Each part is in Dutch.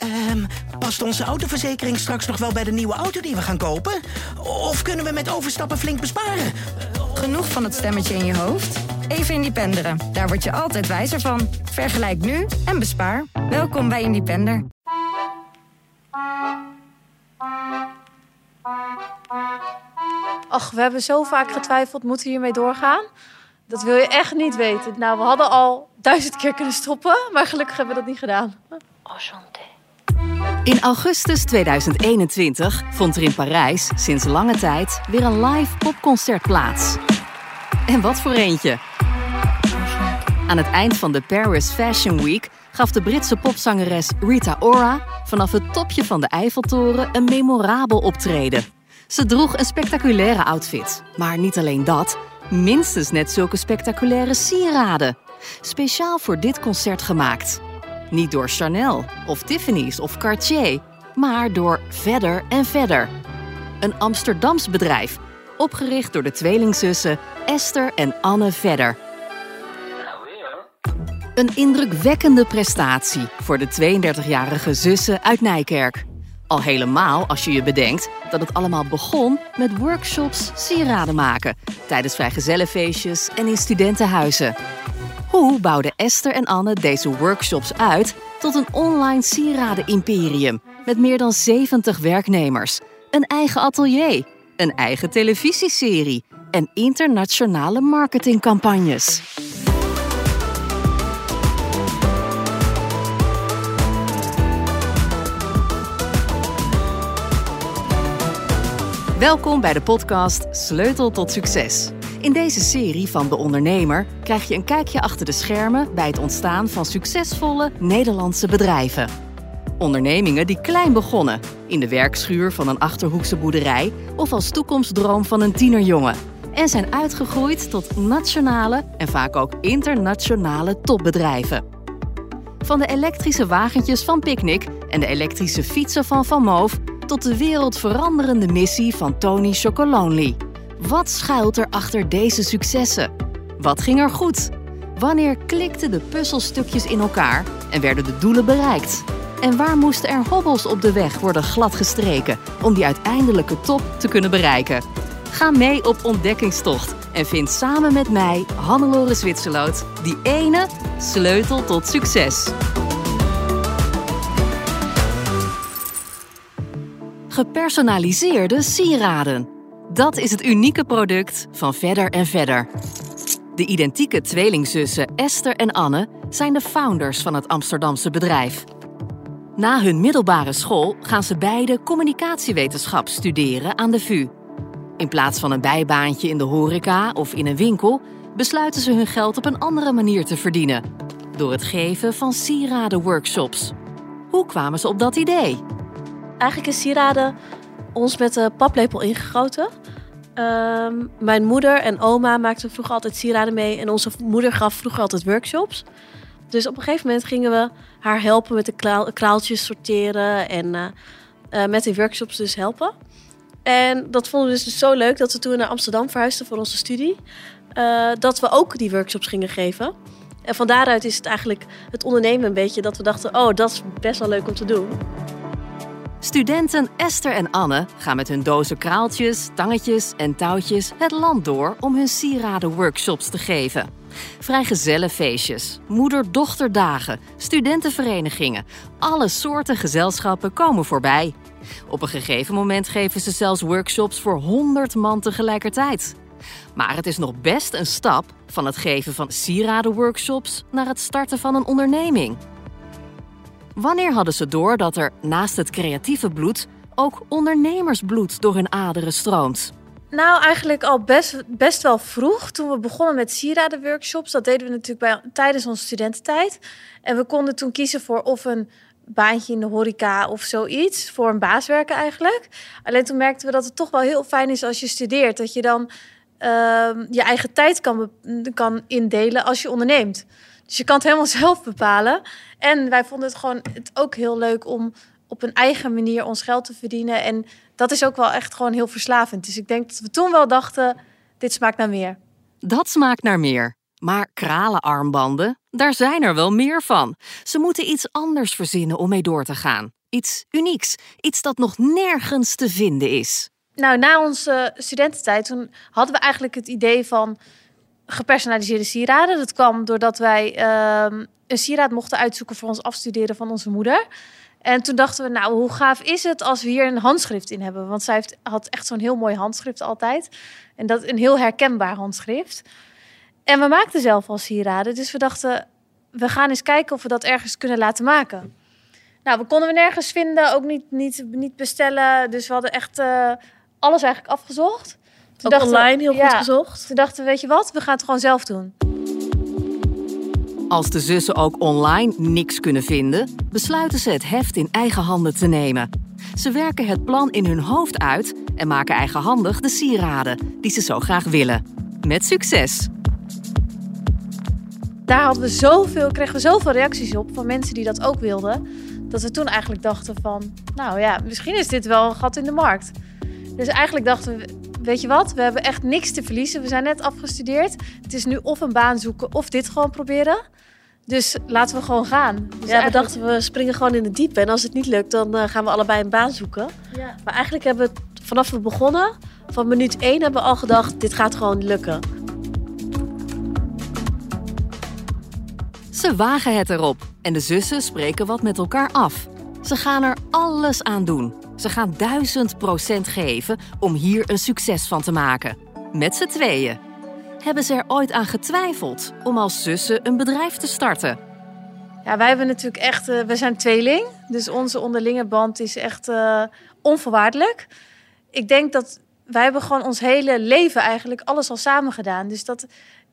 Ehm, past onze autoverzekering straks nog wel bij de nieuwe auto die we gaan kopen? Of kunnen we met overstappen flink besparen? Genoeg van het stemmetje in je hoofd? Even Independeren. Daar word je altijd wijzer van. Vergelijk nu en bespaar. Welkom bij Independer. Ach, we hebben zo vaak getwijfeld, moeten we hiermee doorgaan? Dat wil je echt niet weten. Nou, we hadden al duizend keer kunnen stoppen, maar gelukkig hebben we dat niet gedaan. In augustus 2021 vond er in Parijs sinds lange tijd weer een live popconcert plaats. En wat voor eentje! Aan het eind van de Paris Fashion Week gaf de Britse popzangeres Rita Ora vanaf het topje van de Eiffeltoren een memorabel optreden. Ze droeg een spectaculaire outfit, maar niet alleen dat, minstens net zulke spectaculaire sieraden. Speciaal voor dit concert gemaakt. Niet door Chanel of Tiffany's of Cartier, maar door Vedder en Vedder. Een Amsterdams bedrijf, opgericht door de tweelingzussen Esther en Anne Vedder. Een indrukwekkende prestatie voor de 32-jarige zussen uit Nijkerk. Al helemaal als je je bedenkt dat het allemaal begon met workshops sieraden maken tijdens vrijgezellenfeestjes en in studentenhuizen. Hoe bouwden Esther en Anne deze workshops uit tot een online sieraden-imperium met meer dan 70 werknemers, een eigen atelier, een eigen televisieserie en internationale marketingcampagnes? Welkom bij de podcast Sleutel tot Succes. In deze serie van De Ondernemer krijg je een kijkje achter de schermen bij het ontstaan van succesvolle Nederlandse bedrijven. Ondernemingen die klein begonnen, in de werkschuur van een achterhoekse boerderij of als toekomstdroom van een tienerjongen. En zijn uitgegroeid tot nationale en vaak ook internationale topbedrijven. Van de elektrische wagentjes van Picnic en de elektrische fietsen van Van Moof tot de wereldveranderende missie van Tony Chocolonely. Wat schuilt er achter deze successen? Wat ging er goed? Wanneer klikten de puzzelstukjes in elkaar en werden de doelen bereikt? En waar moesten er hobbels op de weg worden gladgestreken om die uiteindelijke top te kunnen bereiken? Ga mee op ontdekkingstocht en vind samen met mij, Hannelore Zwitserloot, die ene sleutel tot succes. Gepersonaliseerde sieraden. Dat is het unieke product van Verder en Verder. De identieke tweelingzussen Esther en Anne zijn de founders van het Amsterdamse bedrijf. Na hun middelbare school gaan ze beide communicatiewetenschap studeren aan de VU. In plaats van een bijbaantje in de horeca of in een winkel, besluiten ze hun geld op een andere manier te verdienen: door het geven van sieradenworkshops. Hoe kwamen ze op dat idee? Eigenlijk is sieraden ons met de paplepel ingegoten. Ehm, mijn moeder en oma maakten vroeger altijd sieraden mee en onze moeder gaf vroeger altijd workshops. Dus op een gegeven moment gingen we haar helpen met de kraaltjes sorteren en uh, uh, met die workshops dus helpen. En dat vonden we dus zo leuk dat we toen naar Amsterdam verhuisden voor onze studie. Uh, dat we ook die workshops gingen geven. En van daaruit is het eigenlijk het ondernemen een beetje dat we dachten: oh, dat is best wel leuk om te doen. Studenten Esther en Anne gaan met hun dozen kraaltjes, tangetjes en touwtjes het land door om hun sieraden-workshops te geven. Vrijgezellenfeestjes, moeder-dochterdagen, studentenverenigingen, alle soorten gezelschappen komen voorbij. Op een gegeven moment geven ze zelfs workshops voor 100 man tegelijkertijd. Maar het is nog best een stap van het geven van sieradenworkshops naar het starten van een onderneming. Wanneer hadden ze door dat er naast het creatieve bloed ook ondernemersbloed door hun aderen stroomt? Nou, eigenlijk al best, best wel vroeg. Toen we begonnen met sieradenworkshops. Dat deden we natuurlijk tijdens onze studententijd. En we konden toen kiezen voor of een baantje in de horeca of zoiets. Voor een baas werken eigenlijk. Alleen toen merkten we dat het toch wel heel fijn is als je studeert. Dat je dan uh, je eigen tijd kan, kan indelen als je onderneemt. Dus je kan het helemaal zelf bepalen. En wij vonden het gewoon het ook heel leuk om op een eigen manier ons geld te verdienen. En dat is ook wel echt gewoon heel verslavend. Dus ik denk dat we toen wel dachten, dit smaakt naar meer. Dat smaakt naar meer. Maar kralenarmbanden, daar zijn er wel meer van. Ze moeten iets anders verzinnen om mee door te gaan. Iets unieks, iets dat nog nergens te vinden is. Nou, na onze studententijd toen hadden we eigenlijk het idee van gepersonaliseerde sieraden. Dat kwam doordat wij ehm, een sieraad mochten uitzoeken voor ons afstuderen van onze moeder. En toen dachten we, nou, hoe gaaf is het als we hier een handschrift in hebben? Want zij heeft, had echt zo'n heel mooi handschrift altijd. En dat een heel herkenbaar handschrift. En we maakten zelf al sieraden. Dus we dachten, we gaan eens kijken of we dat ergens kunnen laten maken. Nou, we konden we nergens vinden, ook niet, niet, niet bestellen. Dus we hadden echt uh, alles eigenlijk afgezocht. Toen ook online heel goed gezocht. Toen dachten we, weet je wat, we gaan het gewoon zelf doen. Als de zussen ook online niks kunnen vinden, besluiten ze het heft in eigen handen te nemen. Ze werken het plan in hun hoofd uit en maken eigenhandig de sieraden die ze zo graag willen. Met succes! Daar hadden we zoveel, kregen we zoveel reacties op van mensen die dat ook wilden. Dat we toen eigenlijk dachten van, nou ja, misschien is dit wel een gat in de markt. Dus eigenlijk dachten we, weet je wat, we hebben echt niks te verliezen. We zijn net afgestudeerd. Het is nu of een baan zoeken of dit gewoon proberen. Dus laten we gewoon gaan. Dus ja, we dachten we springen gewoon in de diepe. En als het niet lukt, dan uh, gaan we allebei een baan zoeken. Ja. Maar eigenlijk hebben we vanaf we begonnen, van minuut één, hebben we al gedacht: dit gaat gewoon lukken. Ze wagen het erop en de zussen spreken wat met elkaar af. Ze gaan er alles aan doen. Ze gaan duizend procent geven om hier een succes van te maken. Met z'n tweeën. Hebben ze er ooit aan getwijfeld om als zussen een bedrijf te starten? Ja, wij hebben natuurlijk echt, uh, we zijn tweeling. Dus onze onderlinge band is echt uh, onvoorwaardelijk. Ik denk dat wij hebben gewoon ons hele leven eigenlijk alles al samen gedaan. Dus dat,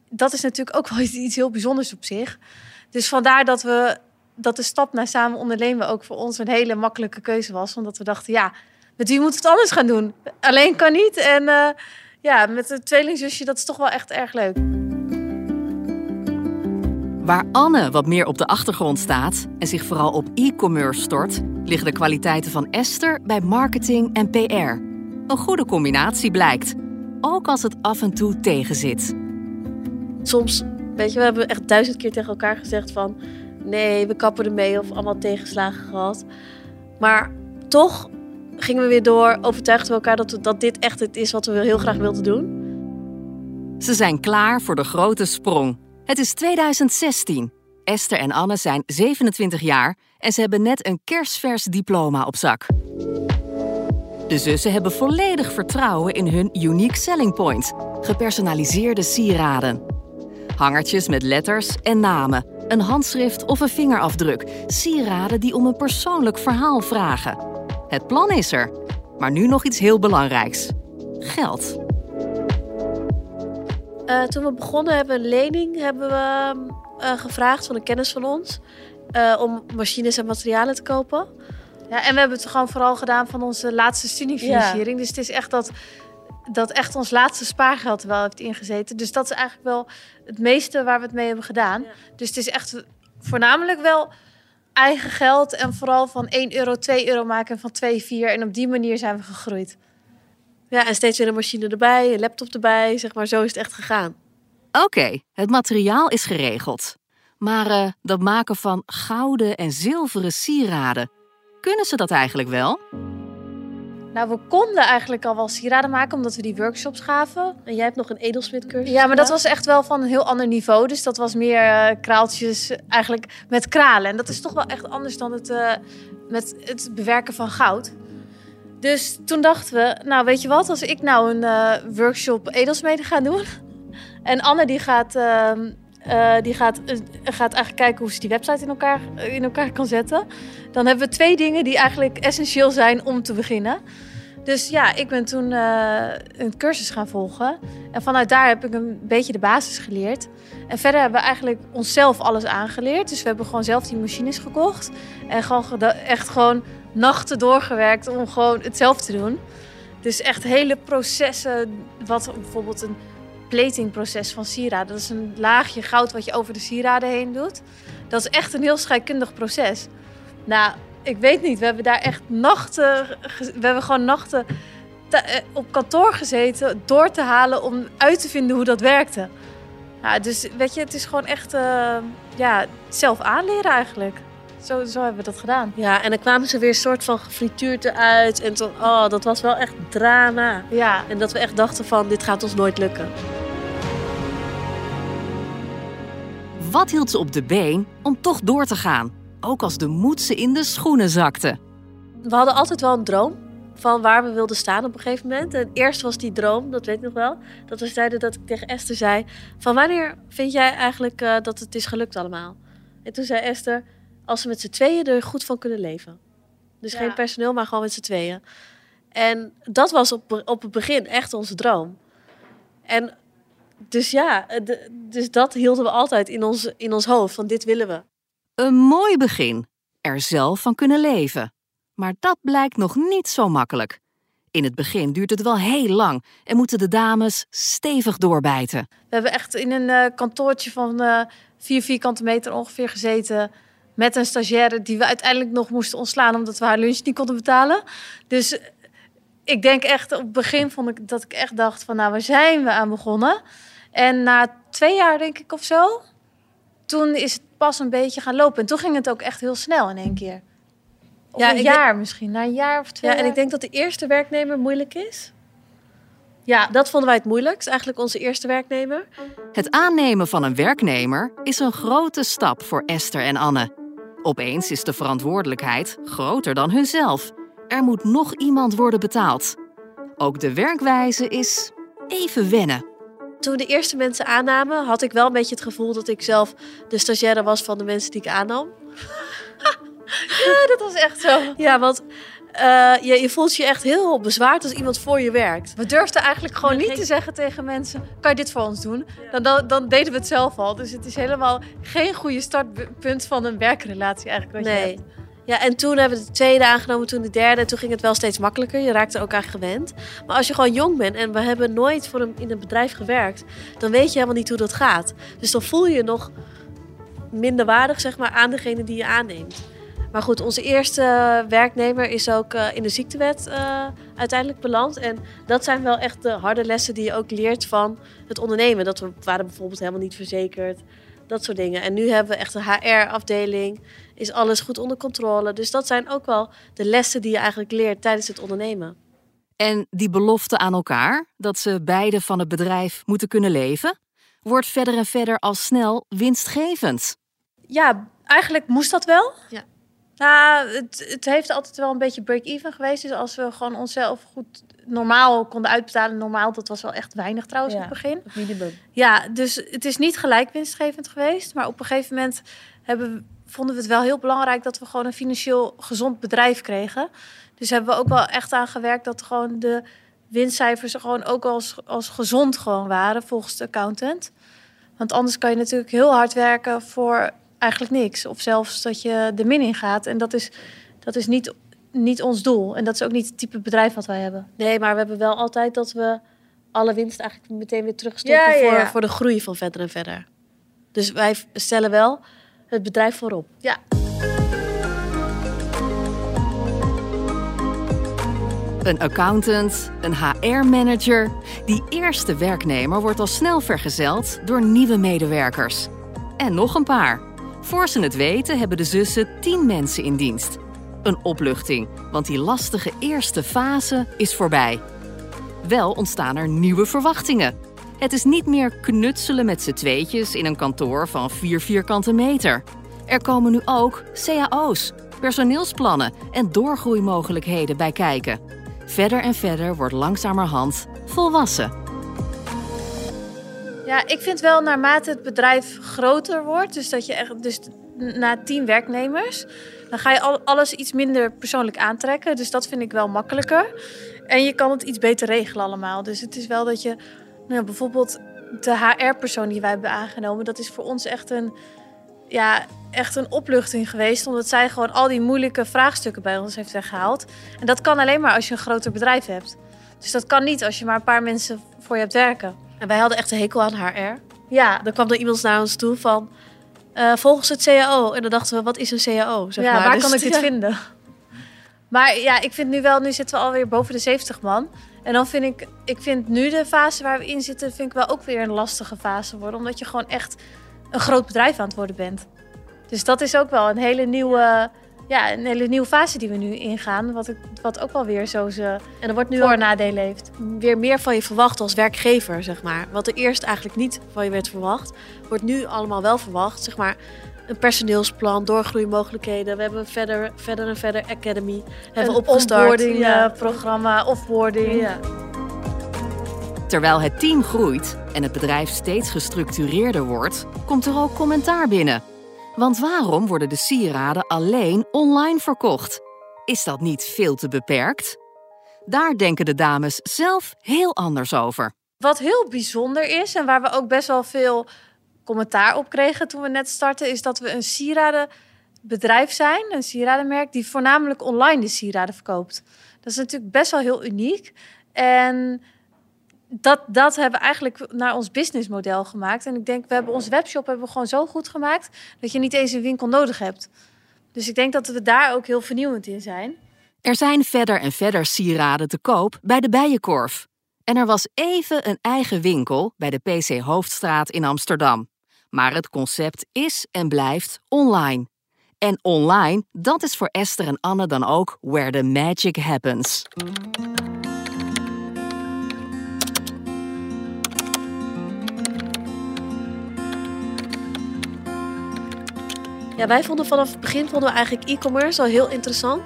dat is natuurlijk ook wel iets heel bijzonders op zich. Dus vandaar dat we dat de stap naar samen ondernemen ook voor ons een hele makkelijke keuze was. Omdat we dachten, ja, met wie moeten we het anders gaan doen? Alleen kan niet. En uh, ja, met een tweelingzusje, dat is toch wel echt erg leuk. Waar Anne wat meer op de achtergrond staat en zich vooral op e-commerce stort, liggen de kwaliteiten van Esther bij marketing en PR. Een goede combinatie blijkt, ook als het af en toe tegenzit. Soms, weet je, we hebben echt duizend keer tegen elkaar gezegd van nee, we kappen ermee of allemaal tegenslagen gehad. Maar toch gingen we weer door, overtuigden we elkaar dat, dat dit echt het is wat we heel graag wilden doen. Ze zijn klaar voor de grote sprong. Het is 2016. Esther en Anne zijn 27 jaar en ze hebben net een kerstvers diploma op zak. De zussen hebben volledig vertrouwen in hun unique selling point: gepersonaliseerde sieraden. Hangertjes met letters en namen, een handschrift of een vingerafdruk, sieraden die om een persoonlijk verhaal vragen. Het plan is er, maar nu nog iets heel belangrijks: geld. Uh, toen we begonnen hebben een lening hebben we uh, gevraagd van een kennis van ons uh, om machines en materialen te kopen. Ja, en we hebben het gewoon vooral gedaan van onze laatste studiefinanciering. Ja. Dus het is echt dat, dat echt ons laatste spaargeld wel heeft ingezeten. Dus dat is eigenlijk wel het meeste waar we het mee hebben gedaan. Ja. Dus het is echt voornamelijk wel eigen geld en vooral van 1 euro 2 euro maken van 2, 4. En op die manier zijn we gegroeid. Ja, en steeds weer een machine erbij, een laptop erbij, zeg maar, zo is het echt gegaan. Oké, okay, het materiaal is geregeld. Maar uh, dat maken van gouden en zilveren sieraden, kunnen ze dat eigenlijk wel? Nou, we konden eigenlijk al wel sieraden maken omdat we die workshops gaven. En jij hebt nog een edelsmidcursus. Ja, maar dat was echt wel van een heel ander niveau. Dus dat was meer uh, kraaltjes eigenlijk met kralen. En dat is toch wel echt anders dan het, uh, met het bewerken van goud. Dus toen dachten we, nou weet je wat, als ik nou een uh, workshop edelsmeden ga doen. En Anne die gaat, ehm, die gaat, gaat eigenlijk kijken hoe ze die website in elkaar, in elkaar kan zetten. Dan hebben we twee dingen die eigenlijk essentieel zijn om te beginnen. Dus ja, ik ben toen uh, een cursus gaan volgen. En vanuit daar heb ik een beetje de basis geleerd. En verder hebben we eigenlijk onszelf alles aangeleerd. Dus we hebben gewoon zelf die machines gekocht. En gewoon echt gewoon nachten doorgewerkt om gewoon het zelf te doen. Dus echt hele processen, wat bijvoorbeeld een platingproces van sieraden. Dat is een laagje goud wat je over de sieraden heen doet. Dat is echt een heel scheikundig proces. Nou, ik weet niet. We hebben daar echt nachten. We hebben gewoon nachten eh, op kantoor gezeten door te halen om uit te vinden hoe dat werkte. Ja, dus weet je, het is gewoon echt uh, ja, zelf aanleren eigenlijk. Zo, zo hebben we dat gedaan. Ja, en dan kwamen ze weer een soort van gefrituurd eruit. En toen, oh, dat was wel echt drama. Ja. En dat we echt dachten van, dit gaat ons nooit lukken. Wat hield ze op de been om toch door te gaan? Ook als de moed ze in de schoenen zakte. We hadden altijd wel een droom van waar we wilden staan op een gegeven moment. En eerst was die droom, dat weet ik nog wel, dat we zeiden dat ik tegen Esther zei: van wanneer vind jij eigenlijk uh, dat het is gelukt allemaal? En toen zei Esther: als ze met z'n tweeën er goed van kunnen leven. Dus Ja. geen personeel, maar gewoon met z'n tweeën. En dat was op, op het begin echt onze droom. En dus ja, eh, de- dus dat hielden we altijd in ons, in ons hoofd, van dit willen we. Een mooi begin. Er zelf van kunnen leven. Maar dat blijkt nog niet zo makkelijk. In het begin duurt het wel heel lang en moeten de dames stevig doorbijten. We hebben echt in een eh, kantoortje van eh vier vierkante meter ongeveer gezeten. Met een stagiaire die we uiteindelijk nog moesten ontslaan omdat we haar lunch niet konden betalen. Dus ik denk echt, op het begin vond ik dat ik echt dacht van nou, waar zijn we aan begonnen? En na twee jaar denk ik of zo, toen is het pas een beetje gaan lopen. En toen ging het ook echt heel snel in één keer. Of Ja, een jaar misschien, na een jaar of twee Ja, en ik denk dat de eerste werknemer moeilijk is. ja, Dat vonden wij het moeilijkst, eigenlijk onze eerste werknemer. Het aannemen van een werknemer is een grote stap voor Esther en Anne. Opeens is de verantwoordelijkheid groter dan hunzelf. Er moet nog iemand worden betaald. Ook de werkwijze is even wennen. Toen we de eerste mensen aannamen, had ik wel een beetje het gevoel dat ik zelf de stagiaire was van de mensen die ik aannam. ja, dat was echt zo. Ja, want eh, je, je voelt je echt heel bezwaard als iemand voor je werkt. We durfden eigenlijk gewoon Ja, niet geen- te zeggen tegen mensen: kan je dit voor ons doen? Dan, dan, dan deden we het zelf al. Dus het is helemaal geen goede startpunt van een werkrelatie eigenlijk. Wat je Nee. hebt. Ja, en toen hebben we de tweede aangenomen, toen de derde. En toen ging het wel steeds makkelijker. Je raakte ook aan gewend. Maar als je gewoon jong bent en we hebben nooit voor een, in een bedrijf gewerkt, dan weet je helemaal niet hoe dat gaat. Dus dan voel je je nog minder waardig, zeg maar, aan degene die je aanneemt. Maar goed, onze eerste werknemer is ook eh, in de ziektewet eh, uiteindelijk beland. En dat zijn wel echt de harde lessen die je ook leert van het ondernemen. Dat we waren bijvoorbeeld helemaal niet verzekerd. Dat soort dingen. En nu hebben we echt een HR-afdeling. Is alles goed onder controle. Dus dat zijn ook wel de lessen die je eigenlijk leert tijdens het ondernemen. En die belofte aan elkaar, dat ze beide van het bedrijf moeten kunnen leven, wordt verder en verder al snel winstgevend. Ja, eigenlijk moest dat wel. Ja. Nou, het, het heeft altijd wel een beetje break-even geweest. Dus als we gewoon onszelf goed normaal konden uitbetalen. Normaal, dat was wel echt weinig trouwens Ja. in het begin. Het minimum. Ja, dus het is niet gelijk winstgevend geweest. Maar op een gegeven moment hebben, vonden we het wel heel belangrijk dat we gewoon een financieel gezond bedrijf kregen. Dus hebben we ook wel echt aan gewerkt dat gewoon de winstcijfers gewoon ook als, als gezond gewoon waren volgens de accountant. Want anders kan je natuurlijk heel hard werken voor eigenlijk niks. Of zelfs dat je de min in gaat. En dat is, dat is niet, niet ons doel. En dat is ook niet het type bedrijf wat wij hebben. Nee, maar we hebben wel altijd dat we alle winst eigenlijk meteen weer terugstoppen Ja, ja, Voor, ja. voor de groei van verder en verder. Dus wij stellen wel het bedrijf voorop. Ja, Een accountant, een HR-manager. Die eerste werknemer wordt al snel vergezeld door nieuwe medewerkers. En nog een paar. Voor ze het weten hebben de zussen tien mensen in dienst. Een opluchting, want die lastige eerste fase is voorbij. Wel ontstaan er nieuwe verwachtingen. Het is niet meer knutselen met z'n tweetjes in een kantoor van vier vierkante meter. Er komen nu ook cao's, personeelsplannen en doorgroeimogelijkheden bij kijken. Verder en verder wordt langzamerhand volwassen. Ja, ik vind wel naarmate het bedrijf groter wordt, dus dat je echt, dus na tien werknemers, dan ga je al, alles iets minder persoonlijk aantrekken. Dus dat vind ik wel makkelijker. En je kan het iets beter regelen allemaal. Dus het is wel dat je, nou, bijvoorbeeld de HR-persoon die wij hebben aangenomen, dat is voor ons echt een, ja, echt een opluchting geweest. Omdat zij gewoon al die moeilijke vraagstukken bij ons heeft weggehaald. En dat kan alleen maar als je een groter bedrijf hebt. Dus dat kan niet als je maar een paar mensen voor je hebt werken. En wij hadden echt een hekel aan HR. Ja, Dan kwam er iemand naar ons toe van... eh, volgens het CAO. En dan dachten we, wat is een CAO? Zeg ja, maar. waar Dus kan ik dit ja. vinden? Maar ja, ik vind nu wel, nu zitten we alweer boven de 70 man. En dan vind ik, ik vind nu de fase waar we in zitten, vind ik wel ook weer een lastige fase worden. Omdat je gewoon echt een groot bedrijf aan het worden bent. Dus dat is ook wel een hele nieuwe, ja, een hele nieuwe fase die we nu ingaan. Wat, ik, wat ook wel weer zo zijn En er wordt nu voor- ook en nadelen heeft. weer meer van je verwacht als werkgever, zeg maar. Wat er eerst eigenlijk niet van je werd verwacht, wordt nu allemaal wel verwacht. Zeg maar een personeelsplan, doorgroeimogelijkheden. We hebben verder, verder en verder Academy hebben een opgestart. onboarding Ja. eh, programma, offboarding. Ja. Terwijl het team groeit en het bedrijf steeds gestructureerder wordt, komt er ook commentaar binnen. Want waarom worden de sieraden alleen online verkocht? Is dat niet veel te beperkt? Daar denken de dames zelf heel anders over. Wat heel bijzonder is en waar we ook best wel veel commentaar op kregen toen we net startten, is dat we een sieradenbedrijf zijn, een sieradenmerk, die voornamelijk online de sieraden verkoopt. Dat is natuurlijk best wel heel uniek. En dat, dat hebben we eigenlijk naar ons businessmodel gemaakt. En ik denk, we hebben onze webshop hebben we gewoon zo goed gemaakt dat je niet eens een winkel nodig hebt. Dus ik denk dat we daar ook heel vernieuwend in zijn. Er zijn verder en verder sieraden te koop bij de Bijenkorf. En er was even een eigen winkel bij de PC Hoofdstraat in Amsterdam. Maar het concept is en blijft online. En online, dat is voor Esther en Anne dan ook where the magic happens. Ja, wij vonden vanaf het begin vonden we eigenlijk e-commerce al heel interessant.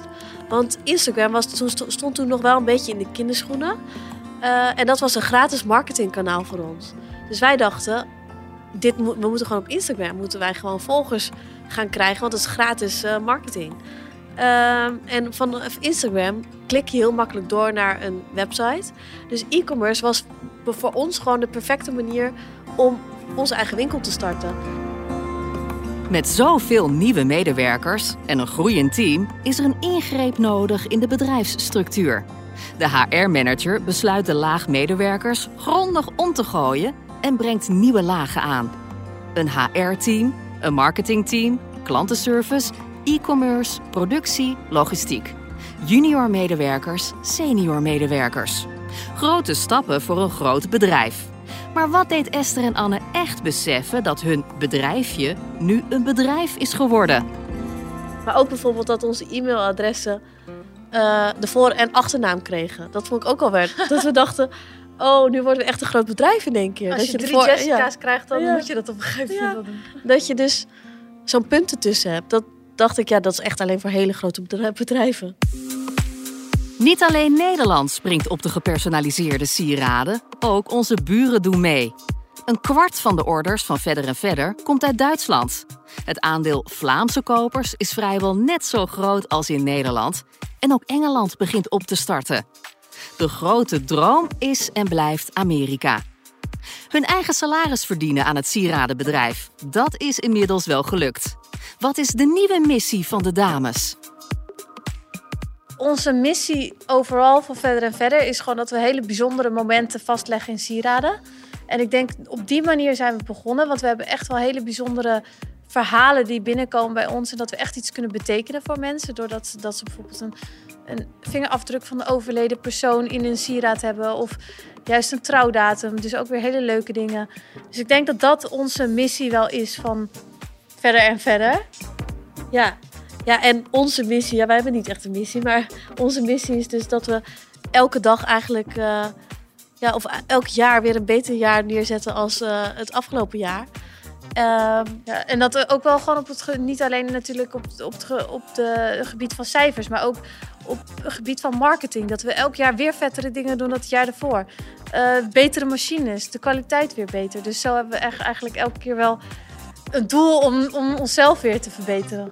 Want Instagram was, toen, stond toen nog wel een beetje in de kinderschoenen. Eh, en dat was een gratis marketingkanaal voor ons. Dus wij dachten, dit moet, we moeten gewoon op Instagram moeten wij gewoon volgers gaan krijgen, want het is gratis eh, marketing. Ehm, en vanaf Instagram klik je heel makkelijk door naar een website. Dus e-commerce was voor ons gewoon de perfecte manier om onze eigen winkel te starten. Met zoveel nieuwe medewerkers en een groeiend team is er een ingreep nodig in de bedrijfsstructuur. De HR-manager besluit de laag medewerkers grondig om te gooien en brengt nieuwe lagen aan. Een HR-team, een marketingteam, klantenservice, e-commerce, productie, logistiek. Junior medewerkers, senior medewerkers. Grote stappen voor een groot bedrijf. Maar wat deed Esther en Anne echt beseffen dat hun bedrijfje nu een bedrijf is geworden? Maar ook bijvoorbeeld dat onze e-mailadressen eh, de voor- en achternaam kregen. Dat vond ik ook al werd. dat we dachten, oh, nu worden we echt een groot bedrijf in één keer. Als dat je de drie voor- Jessica's ja, krijgt, dan Ja. moet je dat op een gegeven moment doen. dat je dus zo'n punt ertussen hebt. Dat dacht ik, ja, dat is echt alleen voor hele grote bedrij- bedrijven. Niet alleen Nederland springt op de gepersonaliseerde sieraden, ook onze buren doen mee. Een kwart van de orders van Verder en Verder komt uit Duitsland. Het aandeel Vlaamse kopers is vrijwel net zo groot als in Nederland. En ook Engeland begint op te starten. De grote droom is en blijft Amerika. Hun eigen salaris verdienen aan het sieradenbedrijf. Dat is inmiddels wel gelukt. Wat is de nieuwe missie van de dames? Onze missie overal van Verder en Verder is gewoon dat we hele bijzondere momenten vastleggen in sieraden. En ik denk op die manier zijn we begonnen, want we hebben echt wel hele bijzondere verhalen die binnenkomen bij ons. En dat we echt iets kunnen betekenen voor mensen. Doordat ze, dat ze bijvoorbeeld een, een vingerafdruk van de overleden persoon in een sieraad hebben. Of juist een trouwdatum. Dus ook weer hele leuke dingen. Dus ik denk dat dat onze missie wel is van Verder en Verder. Ja. Ja, en onze missie, ja, wij hebben niet echt een missie, maar onze missie is dus dat we elke dag eigenlijk, eh, ja, of elk jaar weer een beter jaar neerzetten als eh, het afgelopen jaar. Ehm, Ja, en dat we ook wel gewoon op het niet alleen natuurlijk op, op, het, de gebied van cijfers, maar ook op het gebied van marketing. Dat we elk jaar weer vettere dingen doen dan het jaar ervoor. Eh, betere machines, de kwaliteit weer beter. Dus zo hebben we echt eigenlijk elke keer wel een doel om, om onszelf weer te verbeteren.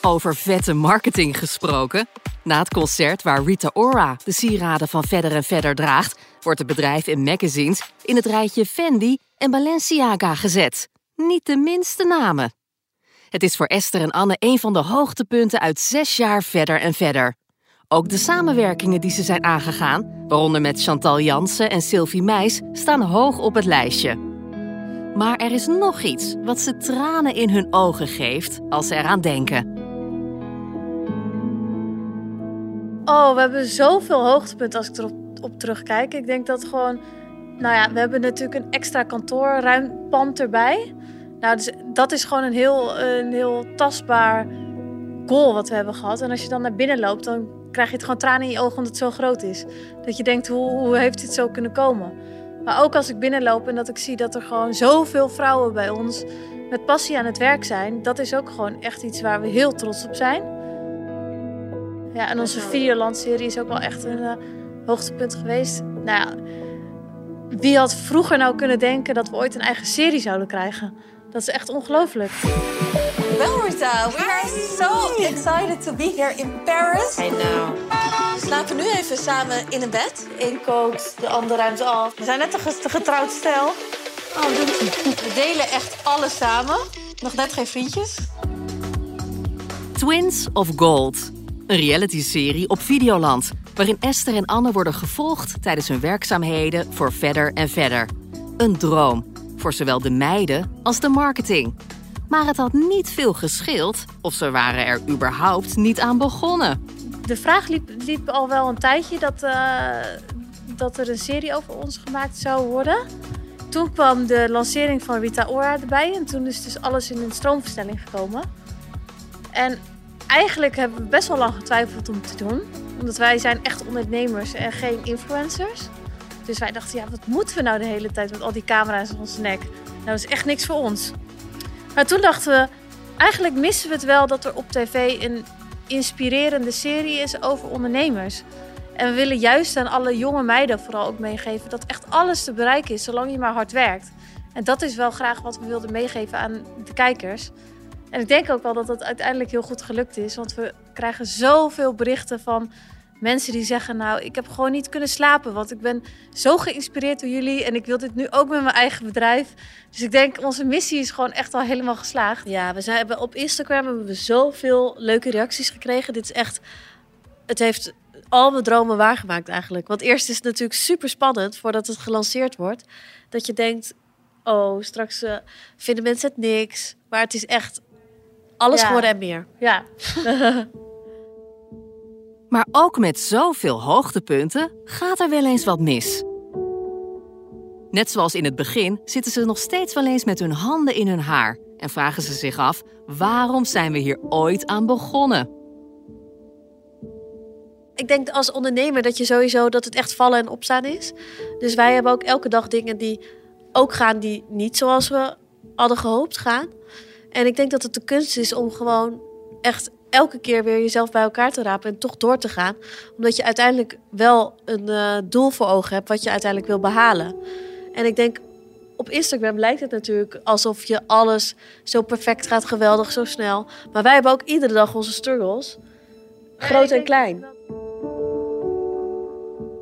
Over vette marketing gesproken. Na het concert waar Rita Ora de sieraden van Verder en Verder draagt, wordt het bedrijf in magazines in het rijtje Fendi en Balenciaga gezet. Niet de minste namen. Het is voor Esther en Anne een van de hoogtepunten uit zes jaar Verder en Verder. Ook de samenwerkingen die ze zijn aangegaan, waaronder met Chantal Jansen en Sylvie Meis, staan hoog op het lijstje. Maar er is nog iets wat ze tranen in hun ogen geeft als ze eraan denken. Oh, we hebben zoveel hoogtepunten als ik erop op terugkijk. Ik denk dat gewoon... Nou ja, we hebben natuurlijk een extra kantoorruimpand erbij. Nou, dus dat is gewoon een heel, een heel tastbaar goal wat we hebben gehad. En als je dan naar binnen loopt, dan krijg je het gewoon tranen in je ogen omdat het zo groot is. Dat je denkt, hoe, hoe heeft dit zo kunnen komen? Maar ook als ik binnenloop en dat ik zie dat er gewoon zoveel vrouwen bij ons met passie aan het werk zijn. Dat is ook gewoon echt iets waar we heel trots op zijn. Ja, en onze Videoland-serie is ook wel echt een uh, hoogtepunt geweest. Nou ja, wie had vroeger nou kunnen denken dat we ooit een eigen serie zouden krijgen? Dat is echt ongelooflijk. Well, Rita, we are so excited to be here in Paris. I know. We slapen nu even samen in een bed. Eén kookt, de ander ruimt af. We zijn net een getrouwd stel. Oh, We delen echt alles samen. Nog net geen vriendjes. Twins of Gold. Een reality-serie op Videoland, waarin Esther en Anne worden gevolgd tijdens hun werkzaamheden voor Verder en Verder. Een droom voor zowel de meiden als de marketing. Maar het had niet veel gescheeld of ze waren er überhaupt niet aan begonnen. De vraag liep, al wel een tijdje dat, uh, dat er een serie over ons gemaakt zou worden. Toen kwam de lancering van Rita Ora erbij en toen is dus alles in een stroomversnelling gekomen. En eigenlijk hebben we best wel lang getwijfeld om te doen. Omdat wij zijn echt ondernemers en geen influencers. Dus wij dachten, ja, wat moeten we nou de hele tijd met al die camera's in onze nek? Nou, dat is echt niks voor ons. Maar toen dachten we, eigenlijk missen we het wel dat er op tv een inspirerende serie is over ondernemers. En we willen juist aan alle jonge meiden vooral ook meegeven dat echt alles te bereiken is, zolang je maar hard werkt. En dat is wel graag wat we wilden meegeven aan de kijkers. En ik denk ook wel dat dat uiteindelijk heel goed gelukt is, want we krijgen zoveel berichten van mensen die zeggen: Nou, ik heb gewoon niet kunnen slapen, want ik ben zo geïnspireerd door jullie en ik wil dit nu ook met mijn eigen bedrijf. Dus ik denk, onze missie is gewoon echt al helemaal geslaagd. Ja, we zijn, op Instagram hebben we zoveel leuke reacties gekregen. Dit is echt, het heeft al mijn dromen waargemaakt eigenlijk. Want eerst is het natuurlijk super spannend voordat het gelanceerd wordt. Dat je denkt, oh, straks uh, vinden mensen het niks. Maar het is echt alles Ja. geworden en meer. Ja, Maar ook met zoveel hoogtepunten gaat er wel eens wat mis. Net zoals in het begin zitten ze nog steeds wel eens met hun handen in hun haar en vragen ze zich af: waarom zijn we hier ooit aan begonnen? Ik denk als ondernemer dat je sowieso dat het echt vallen en opstaan is. Dus wij hebben ook elke dag dingen die ook gaan die niet zoals we hadden gehoopt gaan. En ik denk dat het de kunst is om gewoon echt elke keer weer jezelf bij elkaar te rapen en toch door te gaan. Omdat je uiteindelijk wel een eh, doel voor ogen hebt wat je uiteindelijk wil behalen. En ik denk op Instagram lijkt het natuurlijk alsof je alles zo perfect gaat, geweldig, zo snel. Maar wij hebben ook iedere dag onze struggles. Groot en klein.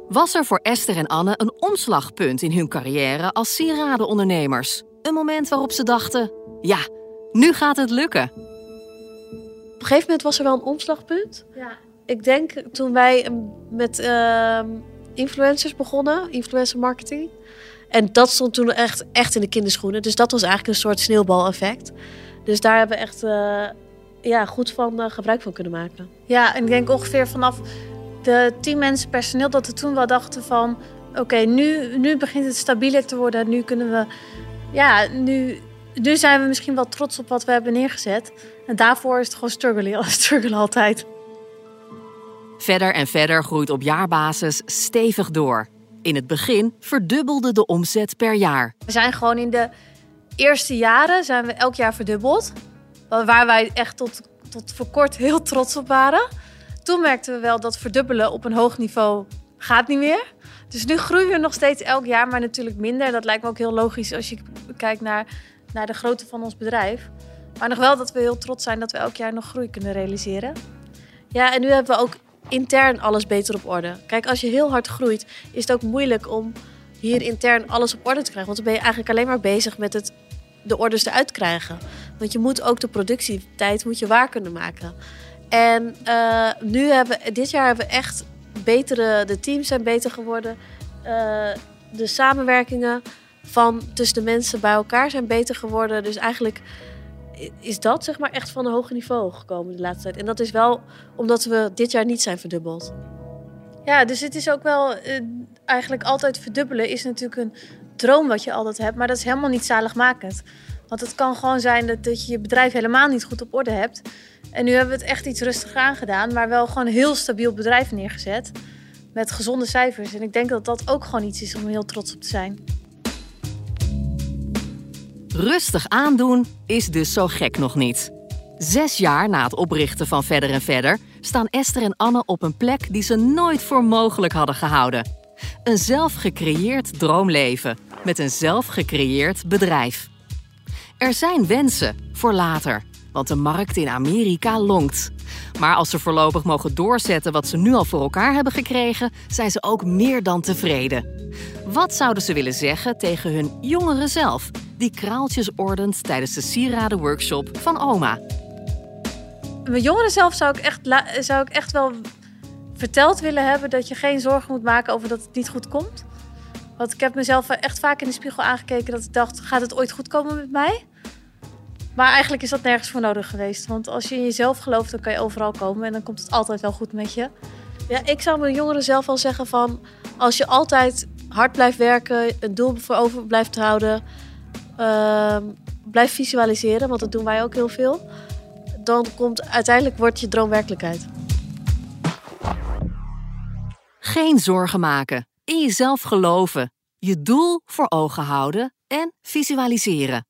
Was er voor Esther en Anne een omslagpunt in hun carrière als sieradenondernemers? Een moment waarop ze dachten: ja, nu gaat het lukken. Op een gegeven moment was er wel een omslagpunt. ja. Ik denk toen wij eh, met ehm, influencers begonnen, influencer marketing. En dat stond toen echt, echt in de kinderschoenen. Dus dat was eigenlijk een soort sneeuwbaleffect. Dus daar hebben we echt eh, ja, goed van eh, gebruik van kunnen maken. Ja, en ik denk ongeveer vanaf de tien mensen personeel dat we toen wel dachten van... Oké, nu, nu begint het stabieler te worden. Nu kunnen we... Ja, nu, nu zijn we misschien wel trots op wat we hebben neergezet. En daarvoor is het gewoon struggelen, struggelen altijd. Verder en verder groeit op jaarbasis stevig door. In het begin verdubbelde de omzet per jaar. We zijn gewoon in de eerste jaren zijn we elk jaar verdubbeld. Waar wij echt tot, tot voor kort heel trots op waren. Toen merkten we wel dat verdubbelen op een hoog niveau gaat niet meer. Dus nu groeien we nog steeds elk jaar, maar natuurlijk minder. Dat lijkt me ook heel logisch als je kijkt naar, naar de grootte van ons bedrijf. Maar nog wel dat we heel trots zijn dat we elk jaar nog groei kunnen realiseren. Ja, en nu hebben we ook intern alles beter op orde. Kijk, als je heel hard groeit, is het ook moeilijk om hier intern alles op orde te krijgen. Want dan ben je eigenlijk alleen maar bezig met het, de orders eruit krijgen. Want je moet ook de productietijd moet je waar kunnen maken. En eh, nu hebben dit jaar hebben we echt betere, de teams zijn beter geworden. Eh, de samenwerkingen van tussen de mensen bij elkaar zijn beter geworden. Dus eigenlijk is dat zeg maar echt van een hoger niveau gekomen de laatste tijd. En dat is wel omdat we dit jaar niet zijn verdubbeld. Ja, dus het is ook wel eh, eigenlijk altijd verdubbelen is natuurlijk een droom wat je altijd hebt, maar dat is helemaal niet zaligmakend. Want het kan gewoon zijn dat, dat je je bedrijf helemaal niet goed op orde hebt. En nu hebben we het echt iets rustiger aangedaan, maar wel gewoon een heel stabiel bedrijf neergezet. Met gezonde cijfers. En ik denk dat dat ook gewoon iets is om heel trots op te zijn. Rustig aandoen is dus zo gek nog niet. Zes jaar na het oprichten van Verder en Verder staan Esther en Anne op een plek die ze nooit voor mogelijk hadden gehouden. Een zelfgecreëerd droomleven met een zelfgecreëerd bedrijf. Er zijn wensen voor later, want de markt in Amerika lonkt. Maar als ze voorlopig mogen doorzetten wat ze nu al voor elkaar hebben gekregen, zijn ze ook meer dan tevreden. Wat zouden ze willen zeggen tegen hun jongere zelf, die kraaltjes ordent tijdens de sieradenworkshop van oma? Mijn jongeren zelf zou ik, echt zou ik echt wel verteld willen hebben dat je geen zorgen moet maken over dat het niet goed komt. Want ik heb mezelf echt vaak in de spiegel aangekeken dat ik dacht, gaat het ooit goed komen met mij? Maar eigenlijk is dat nergens voor nodig geweest. Want als je in jezelf gelooft, dan kan je overal komen en dan komt het altijd wel goed met je. Ja, ik zou mijn jongeren zelf wel zeggen van... als je altijd hard blijft werken, een doel voor over blijft houden... Uh, blijf visualiseren, want dat doen wij ook heel veel... dan komt uiteindelijk wordt je droom werkelijkheid. Geen zorgen maken, in jezelf geloven, je doel voor ogen houden en visualiseren.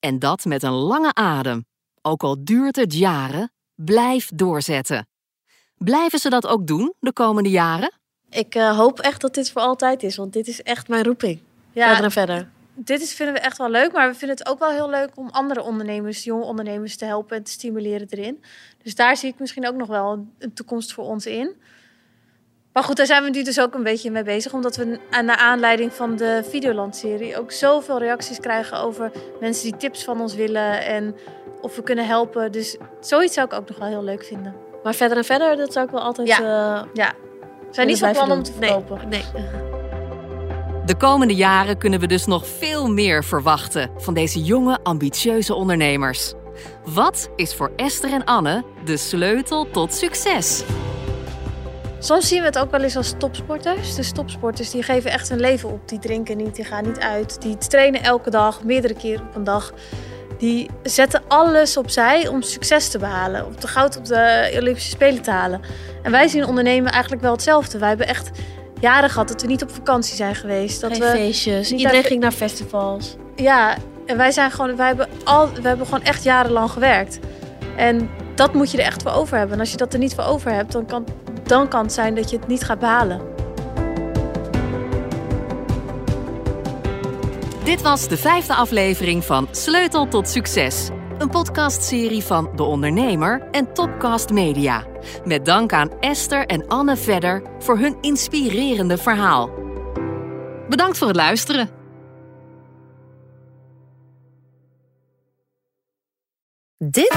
En dat met een lange adem. Ook al duurt het jaren, blijf doorzetten. Blijven ze dat ook doen de komende jaren? Ik uh, hoop echt dat dit voor altijd is, want dit is echt mijn roeping. Ja, verder en verder. Dit is, vinden we echt wel leuk, maar we vinden het ook wel heel leuk om andere ondernemers, jonge ondernemers, te helpen en te stimuleren erin. Dus daar zie ik misschien ook nog wel een toekomst voor ons in. Maar goed, daar zijn we nu dus ook een beetje mee bezig. Omdat we naar aanleiding van de Videoland-serie ook zoveel reacties krijgen over mensen die tips van ons willen en of we kunnen helpen. Dus zoiets zou ik ook nog wel heel leuk vinden. Maar verder en verder, dat zou ik wel altijd. Ja, uh, ja. We zijn niet van plan om te verkopen. Nee, nee. De komende jaren kunnen we dus nog veel meer verwachten van deze jonge, ambitieuze ondernemers. Wat is voor Esther en Anne de sleutel tot succes? Soms zien we het ook wel eens als topsporters. De topsporters die geven echt hun leven op. Die drinken niet, die gaan niet uit. Die trainen elke dag, meerdere keer op een dag. Die zetten alles opzij om succes te behalen. Om de goud op de Olympische Spelen te halen. En wij zien ondernemen eigenlijk wel hetzelfde. Wij hebben echt jaren gehad dat we niet op vakantie zijn geweest. Dat Geen we feestjes, iedereen ging naar festivals. Ja, en wij, zijn gewoon, wij, hebben al, we hebben gewoon echt jarenlang gewerkt. En dat moet je er echt voor over hebben. En als je dat er niet voor over hebt, dan kan dan kan het zijn dat je het niet gaat behalen. Dit was de vijfde aflevering van Sleutel tot Succes. Een podcastserie van De Ondernemer en Topcast Media. Met dank aan Esther en Anne Vedder voor hun inspirerende verhaal. Bedankt voor het luisteren. Dit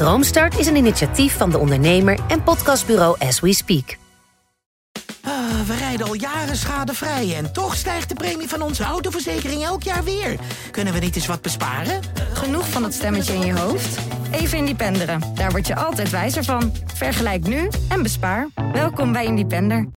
Droomstart is een initiatief van de ondernemer en podcastbureau As We Speak. Uh, we rijden al jaren schadevrij en toch stijgt de premie van onze autoverzekering elk jaar weer. Kunnen we niet eens wat besparen? Genoeg van dat stemmetje in je hoofd? Even Independeren. Daar word je altijd wijzer van. Vergelijk nu en bespaar. Welkom bij Independer.